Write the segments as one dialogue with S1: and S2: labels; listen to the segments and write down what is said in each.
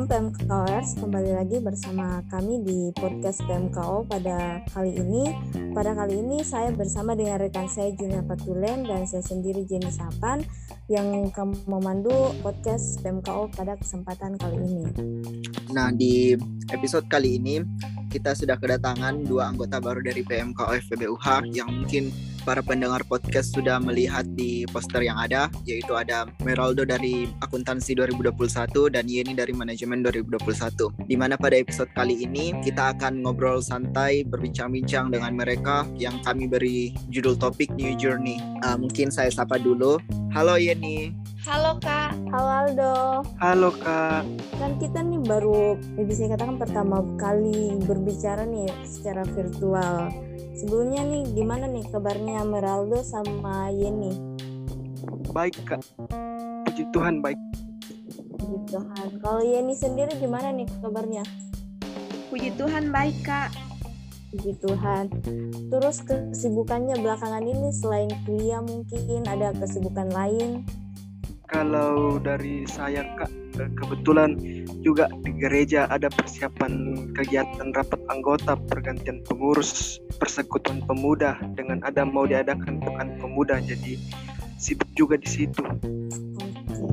S1: Shalom PMKOers, kembali lagi bersama kami di podcast PMKO pada kali ini. Pada kali ini saya bersama dengan rekan saya Junia Patulen dan saya sendiri Jenny Sapan yang memandu podcast PMKO pada kesempatan kali ini.
S2: Nah, di episode kali ini kita sudah kedatangan dua anggota baru dari PMKO FPBUH yang mungkin para pendengar podcast sudah melihat di poster yang ada yaitu ada Meraldo dari akuntansi 2021 dan Yeni dari manajemen 2021 di mana pada episode kali ini kita akan ngobrol santai berbincang-bincang dengan mereka yang kami beri judul topik New Journey uh, mungkin saya sapa dulu halo Yeni
S3: Halo Kak.
S1: Halo Aldo.
S4: Halo Kak.
S1: Kan kita nih baru ya bisa katakan pertama kali berbicara nih secara virtual Sebelumnya nih gimana nih kabarnya Meraldo sama Yeni?
S4: Baik kak, puji Tuhan baik.
S1: Puji Tuhan. Kalau Yeni sendiri gimana nih kabarnya?
S3: Puji Tuhan baik kak.
S1: Puji Tuhan. Terus kesibukannya belakangan ini selain kuliah mungkin ada kesibukan lain?
S4: Kalau dari saya kak, kebetulan juga di gereja ada persiapan kegiatan rapat anggota pergantian pengurus persekutuan pemuda dengan ada mau diadakan pekan pemuda jadi sibuk juga di situ.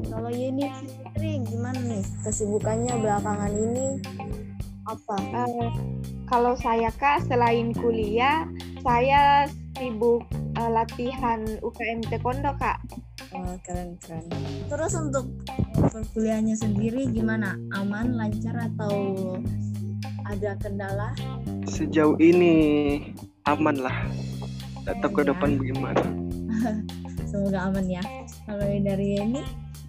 S1: Kalau Yeni sendiri gimana nih kesibukannya belakangan ini apa?
S3: Uh, kalau saya kak selain kuliah saya sibuk uh, latihan UKM Taekwondo kak.
S1: Oh, keren keren. Terus untuk perkuliahannya sendiri gimana? Aman, lancar atau ada kendala?
S4: Sejauh ini aman lah. Tak tahu ke depan bagaimana.
S1: Semoga aman ya. Kalau dari ini?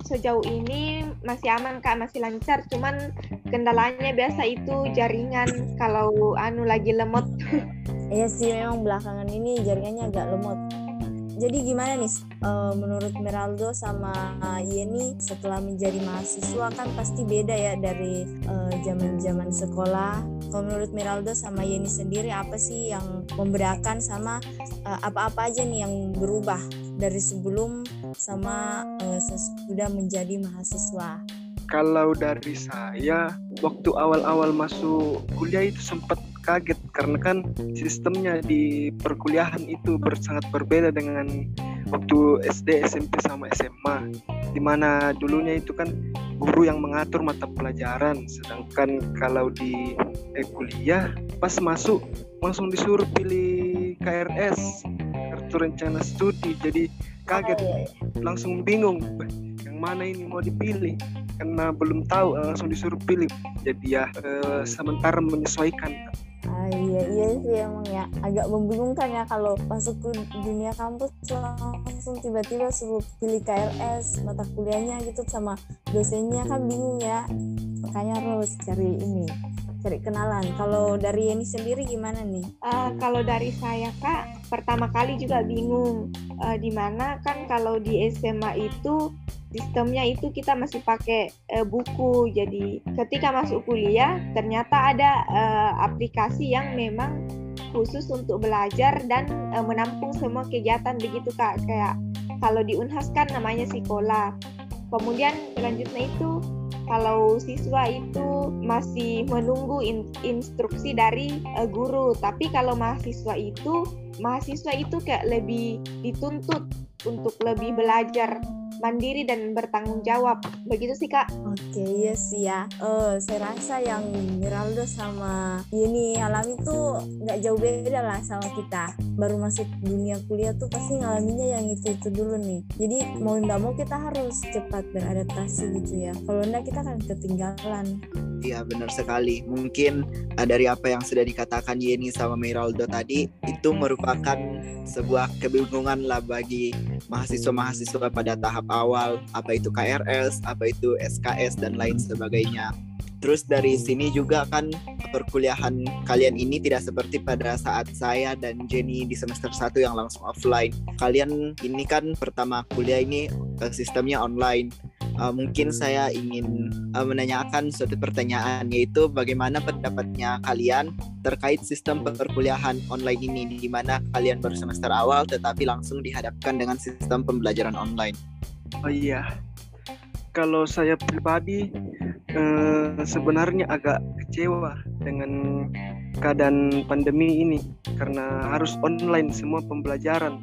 S3: Sejauh ini masih aman kak, masih lancar. Cuman kendalanya biasa itu jaringan kalau anu lagi lemot.
S1: Iya sih memang belakangan ini jaringannya agak lemot jadi gimana nih uh, menurut Meraldo sama Yeni setelah menjadi mahasiswa kan pasti beda ya dari eh, zaman-zaman sekolah. Kalau menurut Meraldo sama Yeni sendiri apa sih yang membedakan sama uh, apa-apa aja nih yang berubah dari sebelum sama sesudah menjadi mahasiswa?
S4: Kalau dari saya waktu awal-awal masuk kuliah itu sempat kaget karena kan sistemnya di perkuliahan itu sangat berbeda dengan waktu SD, SMP sama SMA. Di mana dulunya itu kan guru yang mengatur mata pelajaran, sedangkan kalau di eh, kuliah pas masuk langsung disuruh pilih KRS kartu rencana studi. Jadi kaget, oh, iya, iya. langsung bingung yang mana ini mau dipilih karena belum tahu langsung disuruh pilih. Jadi ya eh, sementara menyesuaikan
S1: Ah, iya iya sih emang ya. Agak membingungkan ya kalau masuk ke dunia kampus langsung tiba-tiba suruh pilih KRS mata kuliahnya gitu sama dosennya kan bingung ya. Makanya harus cari ini cari kenalan. Kalau dari ini sendiri gimana nih?
S3: Uh, kalau dari saya kak pertama kali juga bingung uh, di mana kan kalau di SMA itu sistemnya itu kita masih pakai uh, buku. Jadi ketika masuk kuliah ternyata ada uh, aplikasi yang memang khusus untuk belajar dan uh, menampung semua kegiatan begitu Kak. Kayak kalau di Unhas kan namanya Sikola. Kemudian selanjutnya itu kalau siswa itu masih menunggu in, instruksi dari uh, guru, tapi kalau mahasiswa itu mahasiswa itu kayak lebih dituntut untuk lebih belajar mandiri dan bertanggung jawab. Begitu sih kak.
S1: Oke iya sih ya. Uh, saya rasa yang Miraldo sama ini alami tuh nggak jauh beda lah sama kita. Baru masuk dunia kuliah tuh pasti ngalaminya yang itu itu dulu nih. Jadi mau nggak mau kita harus cepat beradaptasi gitu ya. Kalau enggak kita akan ketinggalan.
S2: Iya benar sekali. Mungkin uh, dari apa yang sudah dikatakan Yeni sama Miraldo tadi itu merupakan sebuah kebingungan lah bagi mahasiswa-mahasiswa pada tahap awal apa itu KRS, apa itu SKS dan lain sebagainya. Terus dari sini juga kan perkuliahan kalian ini tidak seperti pada saat saya dan Jenny di semester 1 yang langsung offline. Kalian ini kan pertama kuliah ini eh, sistemnya online. Uh, mungkin saya ingin uh, menanyakan suatu pertanyaan yaitu bagaimana pendapatnya kalian terkait sistem perkuliahan online ini di mana kalian baru semester awal tetapi langsung dihadapkan dengan sistem pembelajaran online.
S4: Oh iya, kalau saya pribadi eh, sebenarnya agak kecewa dengan keadaan pandemi ini karena harus online semua pembelajaran.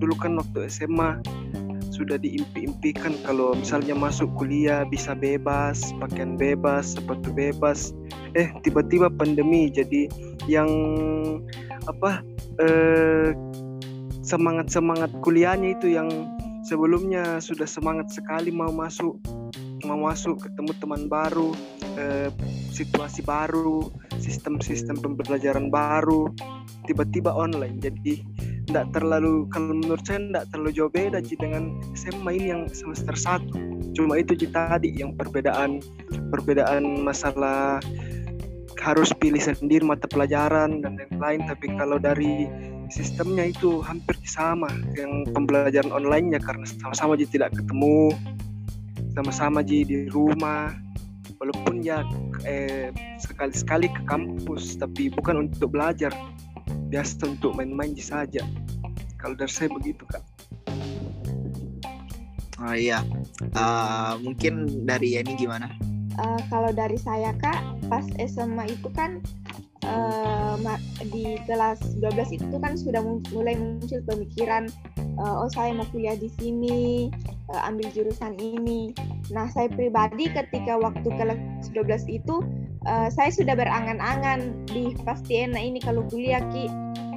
S4: Dulu kan waktu SMA sudah diimpi-impikan kalau misalnya masuk kuliah bisa bebas, pakaian bebas, sepatu bebas. Eh tiba-tiba pandemi jadi yang apa eh, semangat-semangat kuliahnya itu yang sebelumnya sudah semangat sekali mau masuk mau masuk ketemu teman baru eh, situasi baru sistem-sistem pembelajaran baru tiba-tiba online jadi tidak terlalu kalau menurut saya tidak terlalu jauh beda sih dengan SMA ini yang semester satu. Cuma itu sih tadi yang perbedaan perbedaan masalah harus pilih sendiri mata pelajaran dan lain-lain. Tapi kalau dari sistemnya itu hampir sama yang pembelajaran online-nya karena sama-sama jadi tidak ketemu. Sama-sama jadi di rumah. Walaupun ya eh, sekali-sekali ke kampus tapi bukan untuk belajar biasa untuk main-main saja. Kalau dari saya begitu kak.
S2: Oh iya. Uh, mungkin dari ini gimana?
S3: Uh, kalau dari saya kak pas SMA itu kan uh, di kelas 12 itu kan sudah mulai muncul pemikiran uh, oh saya mau kuliah di sini uh, ambil jurusan ini. Nah saya pribadi ketika waktu kelas 12 itu uh, saya sudah berangan-angan di pasti enak ini kalau kuliah ki.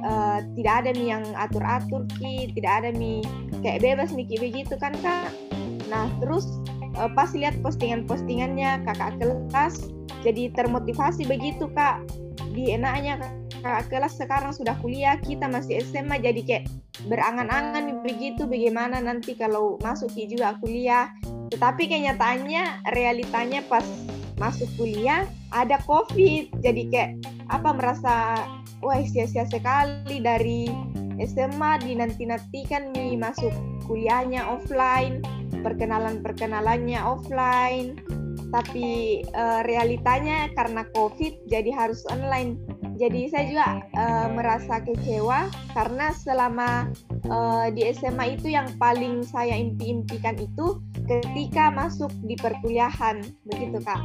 S3: Uh, tidak ada nih yang atur-atur ki. Tidak ada nih kayak bebas ki. Begitu kan kak? Nah terus uh, pas lihat postingan-postingannya kakak kelas jadi termotivasi begitu kak. Di enaknya kakak kelas sekarang sudah kuliah kita masih SMA jadi kayak berangan-angan begitu. Bagaimana nanti kalau masuk juga kuliah? Tetapi kenyataannya realitanya pas masuk kuliah ada covid jadi kayak apa merasa wah sia-sia sekali dari SMA dinanti-nantikan nih masuk kuliahnya offline perkenalan-perkenalannya offline. Tapi uh, realitanya karena covid jadi harus online. Jadi saya juga uh, merasa kecewa karena selama uh, di SMA itu yang paling saya impi-impikan itu ketika masuk di perkuliahan. Begitu kak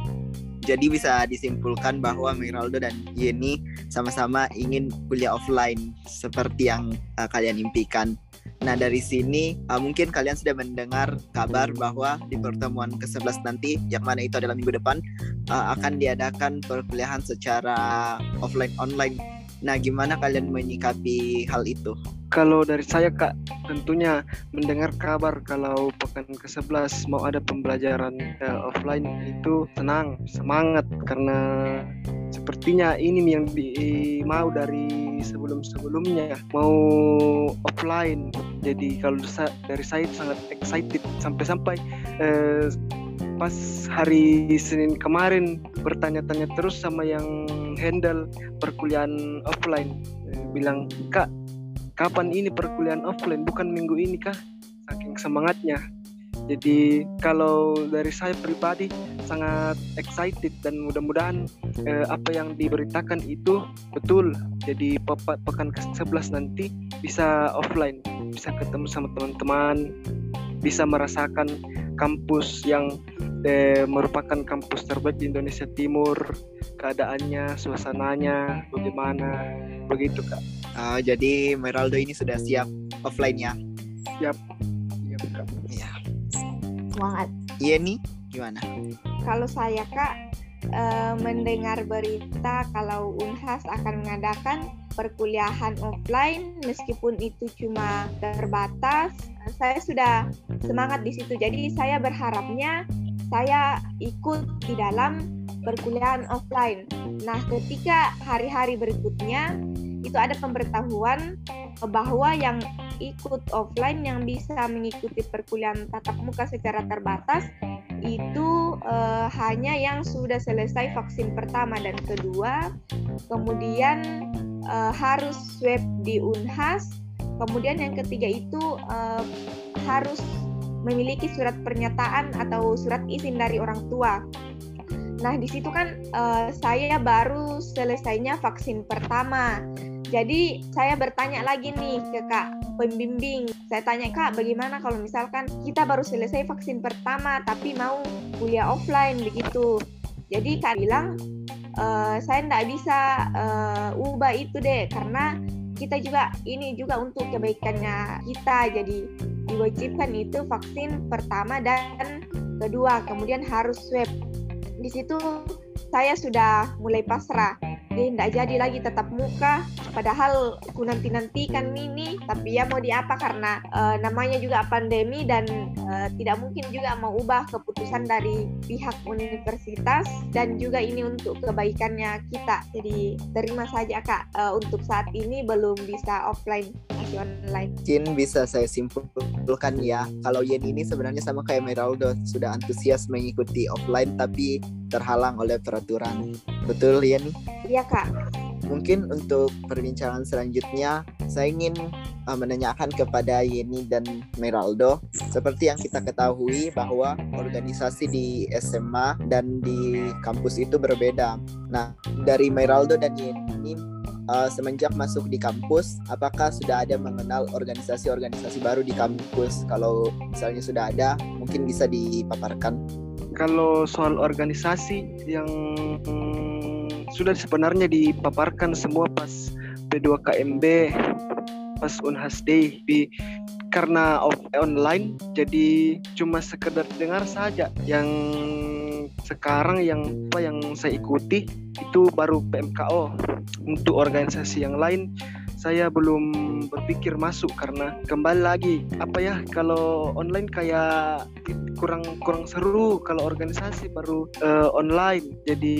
S2: jadi bisa disimpulkan bahwa Miraldo dan Yeni sama-sama ingin kuliah offline seperti yang uh, kalian impikan. Nah dari sini uh, mungkin kalian sudah mendengar kabar bahwa di pertemuan ke-11 nanti yang mana itu adalah minggu depan uh, akan diadakan perkuliahan secara offline online. Nah gimana kalian menyikapi hal itu?
S4: Kalau dari saya Kak, tentunya mendengar kabar kalau pekan ke-11 mau ada pembelajaran uh, offline itu tenang, semangat karena sepertinya ini yang di, mau dari sebelum-sebelumnya mau offline. Jadi kalau dari saya sangat excited sampai-sampai uh, pas hari Senin kemarin bertanya-tanya terus sama yang handle perkuliahan offline. Bilang kak kapan ini perkuliahan offline? Bukan minggu ini kah saking semangatnya. Jadi kalau dari saya pribadi sangat excited dan mudah-mudahan eh, apa yang diberitakan itu betul. Jadi pekan ke-11 nanti bisa offline. Bisa ketemu sama teman-teman. Bisa merasakan kampus yang eh, merupakan kampus terbaik di Indonesia Timur keadaannya suasananya bagaimana begitu kak
S2: Uh, jadi Meraldo ini sudah siap offline ya?
S4: Siap. Siap kak.
S2: Ya.
S1: Semangat.
S2: Iya nih, gimana?
S3: Kalau saya kak uh, mendengar berita kalau Unhas akan mengadakan perkuliahan offline meskipun itu cuma terbatas saya sudah semangat di situ jadi saya berharapnya saya ikut di dalam perkuliahan offline. Nah ketika hari-hari berikutnya itu ada pemberitahuan bahwa yang ikut offline yang bisa mengikuti perkuliahan tatap muka secara terbatas itu uh, hanya yang sudah selesai vaksin pertama dan kedua, kemudian uh, harus swab di Unhas, kemudian yang ketiga itu uh, harus memiliki surat pernyataan atau surat izin dari orang tua. Nah, di situ kan uh, saya baru selesainya vaksin pertama. Jadi saya bertanya lagi nih ke Kak pembimbing. Saya tanya Kak, bagaimana kalau misalkan kita baru selesai vaksin pertama tapi mau kuliah offline begitu. Jadi Kak bilang e, saya tidak bisa uh, ubah itu deh karena kita juga ini juga untuk kebaikannya kita. Jadi diwajibkan itu vaksin pertama dan kedua, kemudian harus swab. Di situ saya sudah mulai pasrah dia tidak jadi lagi tetap muka. Padahal aku nanti nantikan ini tapi ya mau diapa karena uh, namanya juga pandemi dan uh, tidak mungkin juga mau ubah keputusan dari pihak universitas dan juga ini untuk kebaikannya kita. Jadi terima saja kak. Uh, untuk saat ini belum bisa offline masih online.
S2: Mungkin bisa saya simpulkan ya kalau Yen ini sebenarnya sama kayak Meraldo sudah antusias mengikuti offline tapi terhalang oleh peraturan. Betul Yen
S3: Iya kak.
S2: Mungkin untuk perbincangan selanjutnya saya ingin uh, menanyakan kepada Yeni dan Meraldo seperti yang kita ketahui bahwa organisasi di SMA dan di kampus itu berbeda. Nah dari Meraldo dan Yeni uh, semenjak masuk di kampus, apakah sudah ada mengenal organisasi-organisasi baru di kampus? Kalau misalnya sudah ada, mungkin bisa dipaparkan.
S4: Kalau soal organisasi yang sudah sebenarnya dipaparkan semua pas P2KMB pas Unhas Day. Di karena off online jadi cuma sekedar dengar saja. Yang sekarang yang apa yang saya ikuti itu baru PMKO untuk organisasi yang lain saya belum berpikir masuk karena kembali lagi apa ya kalau online kayak kurang kurang seru. Kalau organisasi baru uh, online jadi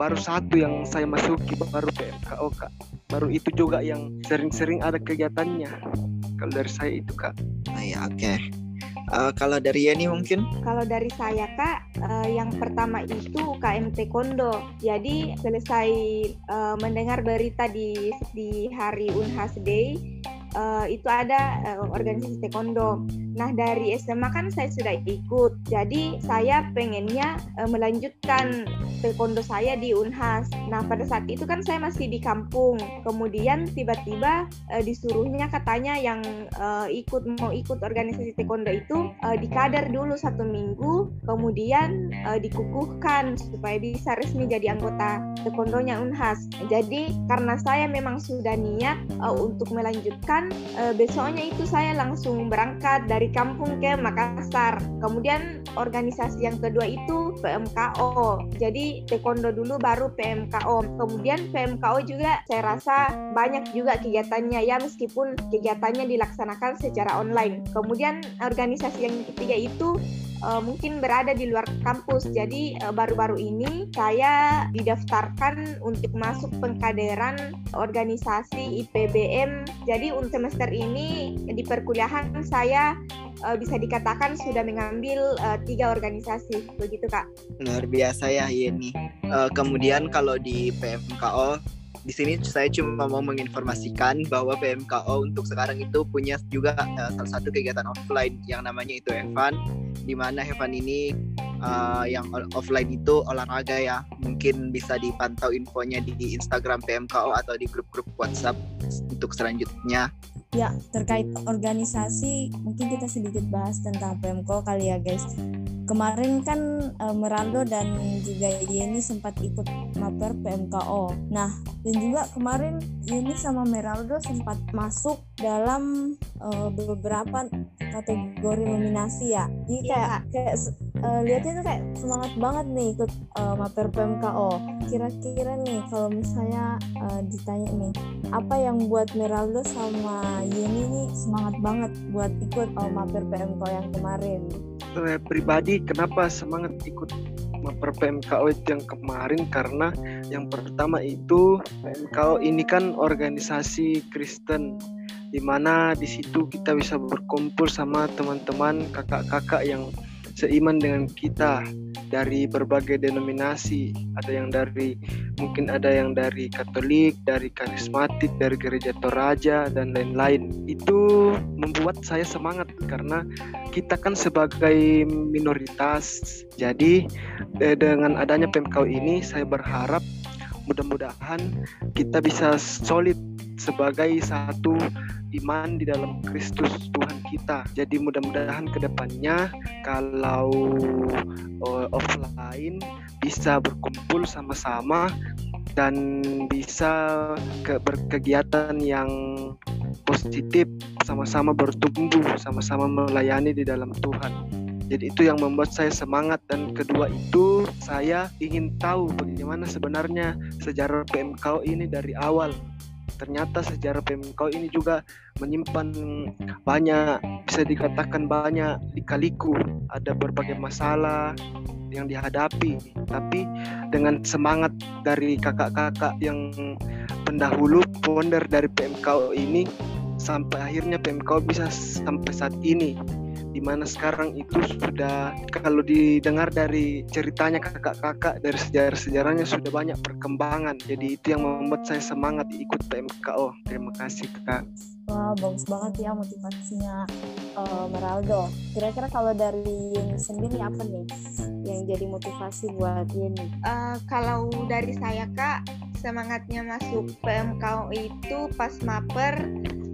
S4: baru satu yang saya masuki baru PMKO kak. Baru itu juga yang sering-sering ada kegiatannya. Kalau dari saya itu kak.
S2: Ah, ya oke. okay. Uh, kalau dari Yani mungkin?
S3: Kalau dari saya kak, uh, yang pertama itu UKM Taekwondo. Jadi selesai uh, mendengar berita di di hari Unhas Day, uh, itu ada uh, organisasi taekwondo. Nah dari SMA kan saya sudah ikut, jadi saya pengennya uh, melanjutkan taekwondo saya di Unhas. Nah pada saat itu kan saya masih di kampung, kemudian tiba-tiba uh, disuruhnya katanya yang uh, ikut mau ikut organisasi taekwondo itu uh, dikader dulu satu minggu, kemudian uh, dikukuhkan supaya bisa resmi jadi anggota taekwondonya Unhas. Jadi karena saya memang sudah niat uh, untuk melanjutkan uh, besoknya itu saya langsung berangkat dari kampung ke Makassar. Kemudian organisasi yang kedua itu PMKO. Jadi taekwondo dulu baru PMKO. Kemudian PMKO juga saya rasa banyak juga kegiatannya ya meskipun kegiatannya dilaksanakan secara online. Kemudian organisasi yang ketiga itu uh, mungkin berada di luar kampus. Jadi baru baru-baru ini saya didaftarkan untuk masuk pengkaderan organisasi IPBM. Jadi untuk semester ini di perkuliahan saya uh, bisa dikatakan sudah mengambil uh, tiga organisasi, begitu kak?
S2: Luar biasa ya Yeni. Uh, kemudian kalau di PMKO di sini saya cuma mau menginformasikan bahwa PMKO untuk sekarang itu punya juga uh, salah satu kegiatan offline yang namanya itu Evan di mana Evan ini uh, yang offline itu olahraga ya. Mungkin bisa dipantau infonya di Instagram PMKO atau di grup-grup WhatsApp untuk selanjutnya
S1: Ya, terkait organisasi, mungkin kita sedikit bahas tentang PMKO kali ya guys. Kemarin kan e, Merando dan juga Yeni sempat ikut maper PMKO. Nah, dan juga kemarin Yeni sama Meraldo sempat masuk dalam e, beberapa kategori nominasi ya. Jadi kayak kayak e, lihatnya tuh kayak semangat banget nih ikut e, maper PMKO. Kira-kira nih kalau misalnya e, ditanya nih, apa yang buat Meraldo sama Yeni nih semangat banget buat ikut uh, Maper PMKO yang kemarin.
S4: Saya pribadi kenapa semangat ikut Maper PMKO itu yang kemarin karena yang pertama itu PMKO ini kan organisasi Kristen di mana di situ kita bisa berkumpul sama teman-teman kakak-kakak yang seiman dengan kita dari berbagai denominasi. Ada yang dari mungkin ada yang dari Katolik dari karismatik dari gereja Toraja dan lain-lain. Itu membuat saya semangat karena kita kan sebagai minoritas. Jadi dengan adanya PMKU ini saya berharap mudah-mudahan kita bisa solid sebagai satu iman di dalam Kristus Tuhan kita. Jadi mudah-mudahan ke depannya kalau uh, offline bisa berkumpul sama-sama dan bisa ke berkegiatan yang positif sama-sama bertumbuh sama-sama melayani di dalam Tuhan. Jadi itu yang membuat saya semangat. Dan kedua itu saya ingin tahu bagaimana sebenarnya sejarah PMKO ini dari awal ternyata sejarah PMKO ini juga menyimpan banyak bisa dikatakan banyak dikaliku ada berbagai masalah yang dihadapi. Tapi dengan semangat dari kakak-kakak yang pendahulu founder dari PMKO ini sampai akhirnya PMKO bisa sampai saat ini di mana sekarang itu sudah kalau didengar dari ceritanya kakak-kakak dari sejarah-sejarahnya sudah banyak perkembangan jadi itu yang membuat saya semangat ikut PMKO terima kasih kak
S1: Wah bagus banget ya motivasinya uh, Meraldo. Kira-kira kalau dari Yeni sendiri apa nih yang jadi motivasi buat Yeni?
S3: Uh, kalau dari saya kak, semangatnya masuk PMKO itu pas maper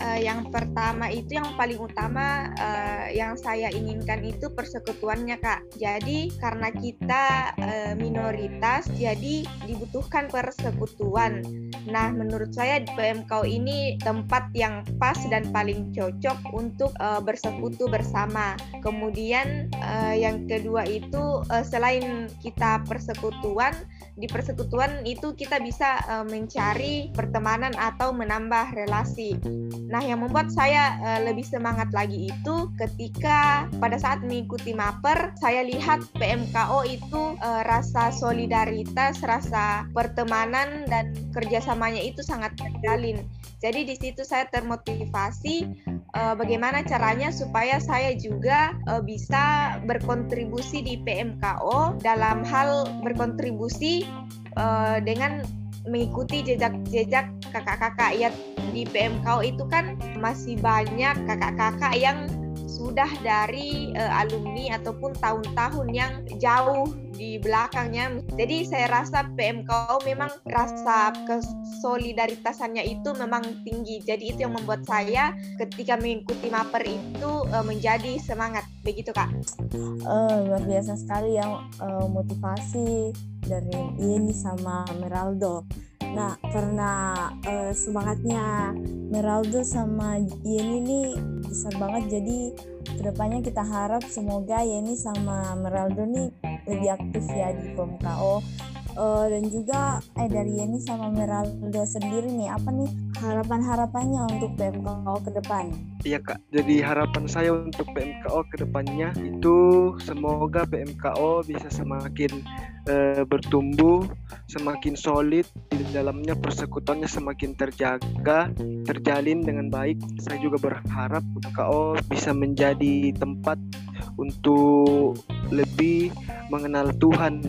S3: uh, yang pertama itu yang paling utama uh, yang saya inginkan itu persekutuannya kak. Jadi karena kita uh, minoritas, jadi dibutuhkan persekutuan. Nah menurut saya PMKO ini tempat yang pas dan paling cocok untuk uh, bersekutu bersama. Kemudian uh, yang kedua itu uh, selain kita persekutuan, di persekutuan itu kita bisa uh, mencari pertemanan atau menambah relasi. Nah, yang membuat saya uh, lebih semangat lagi itu ketika pada saat mengikuti Maper, saya lihat PMKO itu uh, rasa solidaritas, rasa pertemanan dan kerjasamanya itu sangat terjalin. Jadi di situ saya termotivasi uh, bagaimana caranya supaya saya juga uh, bisa berkontribusi di PMKO dalam hal berkontribusi uh, dengan mengikuti jejak-jejak kakak-kakak ya di PMKO itu kan masih banyak kakak-kakak yang sudah dari uh, alumni ataupun tahun-tahun yang jauh di belakangnya. Jadi saya rasa PMKO memang rasa kesolidaritasannya itu memang tinggi. Jadi itu yang membuat saya ketika mengikuti maper itu uh, menjadi semangat. Begitu kak.
S1: Uh, luar biasa sekali yang uh, motivasi dari ini sama Meraldo. Nah, karena uh, semangatnya Meraldo sama Yeni ini besar banget, jadi ke depannya kita harap semoga Yeni sama Meraldo nih lebih aktif ya di PMKO uh, dan juga eh dari Yeni sama Meraldo sendiri nih apa nih harapan-harapannya untuk PMKO ke depan?
S4: Iya kak, jadi harapan saya untuk PMKO ke depannya itu semoga PMKO bisa semakin uh, bertumbuh, semakin solid di dalamnya persekutuannya semakin terjaga, terjalin dengan baik. Saya juga berharap PMKO bisa menjadi tempat untuk lebih mengenal Tuhan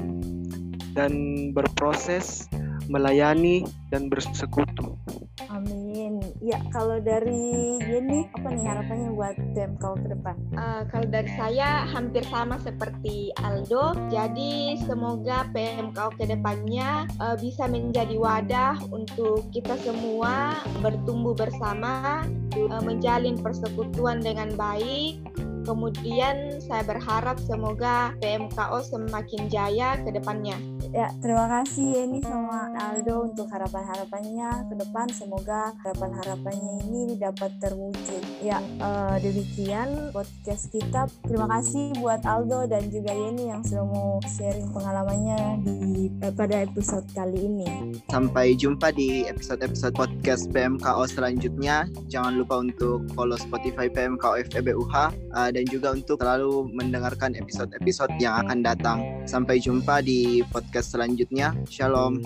S4: dan berproses melayani dan bersekutu.
S1: Amin. Ya, kalau dari Yeni, apa nih harapannya buat kau ke depan?
S3: Uh, kalau dari saya hampir sama seperti Aldo. Jadi semoga PMKO ke depannya uh, bisa menjadi wadah untuk kita semua bertumbuh bersama, uh, menjalin persekutuan dengan baik, Kemudian saya berharap semoga PMKO semakin jaya ke depannya.
S1: Ya, terima kasih ini sama Aldo untuk harapan-harapannya ke depan. Semoga harapan-harapannya ini dapat terwujud. Ya, uh, demikian podcast kita. Terima kasih buat Aldo dan juga Yeni yang sudah mau sharing pengalamannya di uh, pada episode kali ini.
S2: Sampai jumpa di episode-episode podcast PMKO selanjutnya. Jangan lupa untuk follow Spotify PMKO FEBUH uh, dan juga untuk selalu mendengarkan episode-episode yang akan datang. Sampai jumpa di podcast selanjutnya. Shalom.